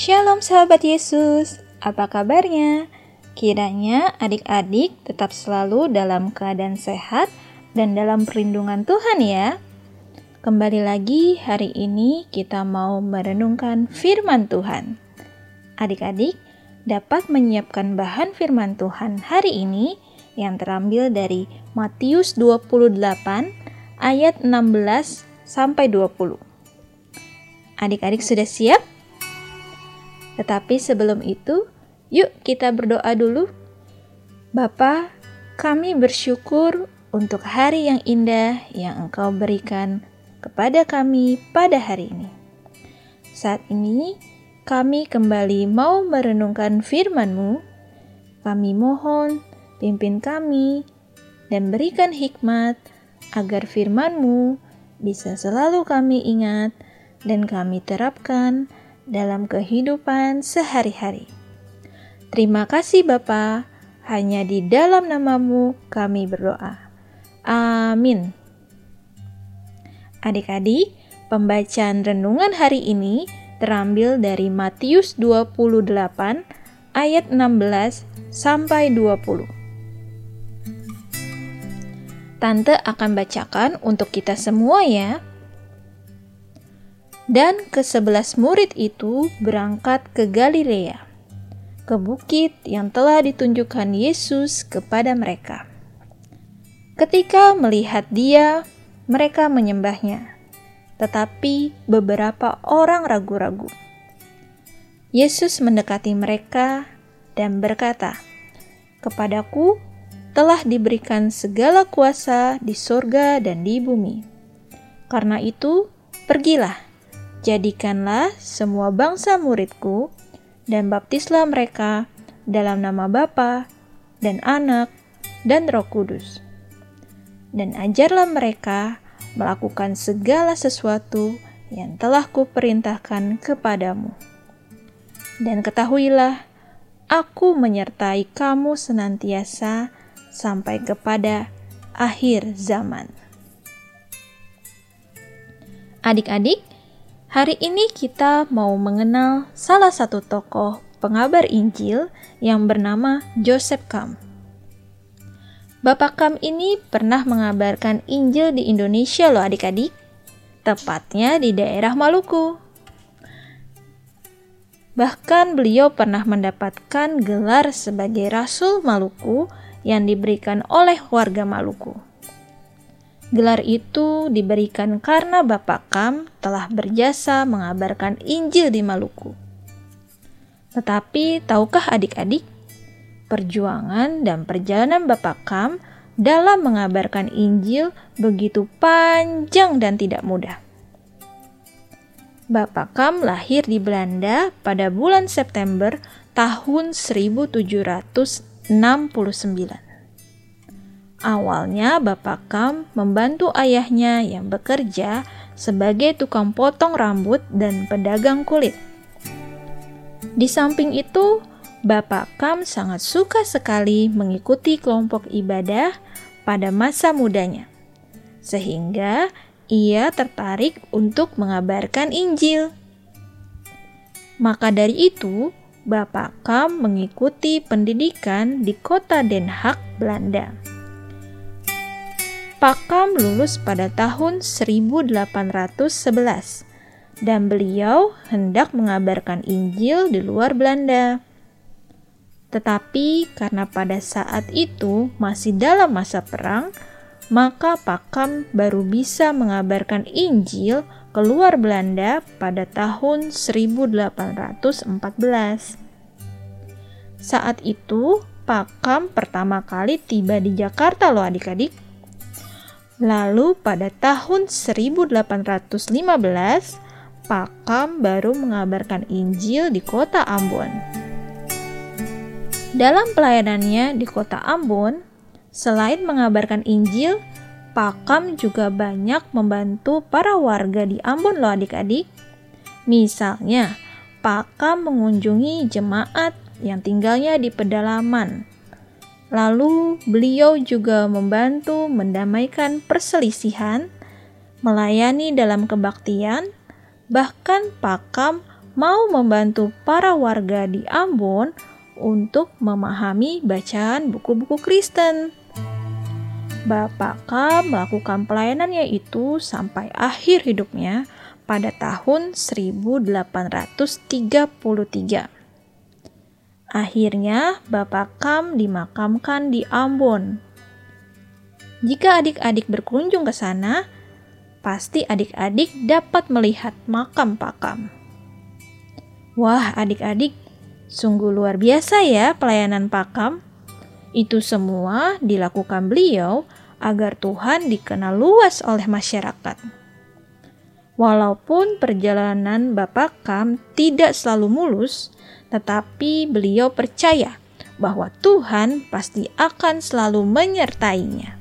Shalom sahabat Yesus, apa kabarnya? Kiranya adik-adik tetap selalu dalam keadaan sehat dan dalam perlindungan Tuhan ya. Kembali lagi hari ini kita mau merenungkan firman Tuhan. Adik-adik dapat menyiapkan bahan firman Tuhan hari ini yang terambil dari Matius 28 ayat 16 sampai 20. Adik-adik sudah siap? Tetapi sebelum itu, yuk kita berdoa dulu. Bapa, kami bersyukur untuk hari yang indah yang Engkau berikan kepada kami pada hari ini. Saat ini, kami kembali mau merenungkan firman-Mu. Kami mohon, pimpin kami, dan berikan hikmat agar firman-Mu bisa selalu kami ingat dan kami terapkan dalam kehidupan sehari-hari. Terima kasih Bapa, hanya di dalam namamu kami berdoa. Amin. Adik-adik, pembacaan renungan hari ini terambil dari Matius 28 ayat 16 sampai 20. Tante akan bacakan untuk kita semua ya. Dan kesebelas murid itu berangkat ke Galilea, ke bukit yang telah ditunjukkan Yesus kepada mereka. Ketika melihat dia, mereka menyembahnya, tetapi beberapa orang ragu-ragu. Yesus mendekati mereka dan berkata, "Kepadaku telah diberikan segala kuasa di sorga dan di bumi. Karena itu, pergilah." Jadikanlah semua bangsa muridku dan baptislah mereka dalam nama Bapa dan Anak dan Roh Kudus. Dan ajarlah mereka melakukan segala sesuatu yang telah kuperintahkan kepadamu. Dan ketahuilah, aku menyertai kamu senantiasa sampai kepada akhir zaman. Adik-adik, Hari ini kita mau mengenal salah satu tokoh pengabar Injil yang bernama Joseph Kam. Bapak Kam ini pernah mengabarkan Injil di Indonesia loh adik-adik, tepatnya di daerah Maluku. Bahkan beliau pernah mendapatkan gelar sebagai Rasul Maluku yang diberikan oleh warga Maluku. Gelar itu diberikan karena Bapak Kam telah berjasa mengabarkan Injil di Maluku. Tetapi tahukah adik-adik, perjuangan dan perjalanan Bapak Kam dalam mengabarkan Injil begitu panjang dan tidak mudah. Bapak Kam lahir di Belanda pada bulan September tahun 1769. Awalnya Bapak Kam membantu ayahnya yang bekerja sebagai tukang potong rambut dan pedagang kulit. Di samping itu, Bapak Kam sangat suka sekali mengikuti kelompok ibadah pada masa mudanya. Sehingga ia tertarik untuk mengabarkan Injil. Maka dari itu, Bapak Kam mengikuti pendidikan di kota Den Haag, Belanda. Pakam lulus pada tahun 1811 dan beliau hendak mengabarkan Injil di luar Belanda. Tetapi karena pada saat itu masih dalam masa perang, maka Pakam baru bisa mengabarkan Injil ke luar Belanda pada tahun 1814. Saat itu, Pakam pertama kali tiba di Jakarta loh adik-adik Lalu pada tahun 1815, Pakam baru mengabarkan Injil di kota Ambon. Dalam pelayanannya di kota Ambon, selain mengabarkan Injil, Pakam juga banyak membantu para warga di Ambon loh adik-adik. Misalnya, Pakam mengunjungi jemaat yang tinggalnya di pedalaman Lalu beliau juga membantu mendamaikan perselisihan, melayani dalam kebaktian, bahkan Pakam mau membantu para warga di Ambon untuk memahami bacaan buku-buku Kristen. Bapak Kam melakukan pelayanannya itu sampai akhir hidupnya pada tahun 1833. Akhirnya, Bapak Kam dimakamkan di Ambon. Jika adik-adik berkunjung ke sana, pasti adik-adik dapat melihat makam Pak Kam. Wah, adik-adik, sungguh luar biasa ya pelayanan Pak Kam. Itu semua dilakukan beliau agar Tuhan dikenal luas oleh masyarakat. Walaupun perjalanan Bapak Kam tidak selalu mulus, tetapi beliau percaya bahwa Tuhan pasti akan selalu menyertainya.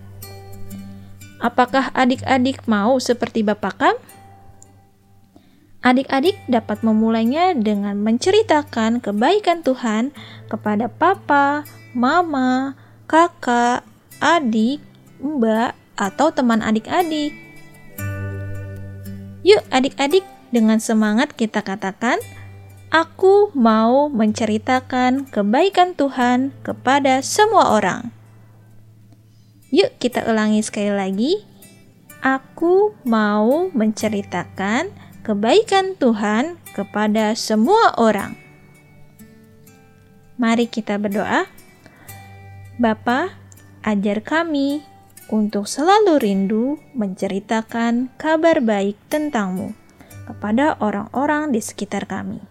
Apakah adik-adik mau seperti Bapak Kam? Adik-adik dapat memulainya dengan menceritakan kebaikan Tuhan kepada papa, mama, kakak, adik, mbak, atau teman adik-adik. Yuk adik-adik, dengan semangat kita katakan, Aku mau menceritakan kebaikan Tuhan kepada semua orang. Yuk, kita ulangi sekali lagi. Aku mau menceritakan kebaikan Tuhan kepada semua orang. Mari kita berdoa. Bapa, ajar kami untuk selalu rindu menceritakan kabar baik tentangmu kepada orang-orang di sekitar kami.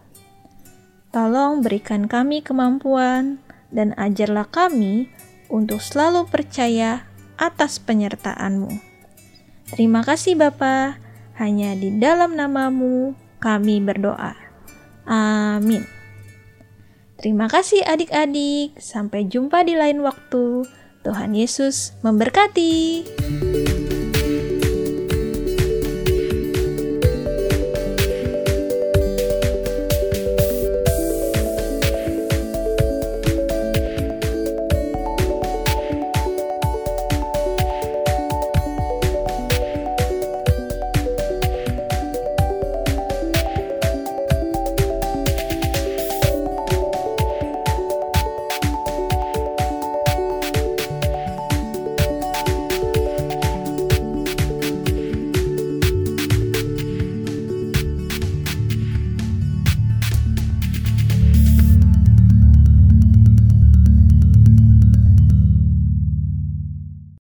Tolong berikan kami kemampuan dan ajarlah kami untuk selalu percaya atas penyertaan-Mu. Terima kasih Bapa, hanya di dalam namamu kami berdoa. Amin. Terima kasih adik-adik, sampai jumpa di lain waktu. Tuhan Yesus memberkati.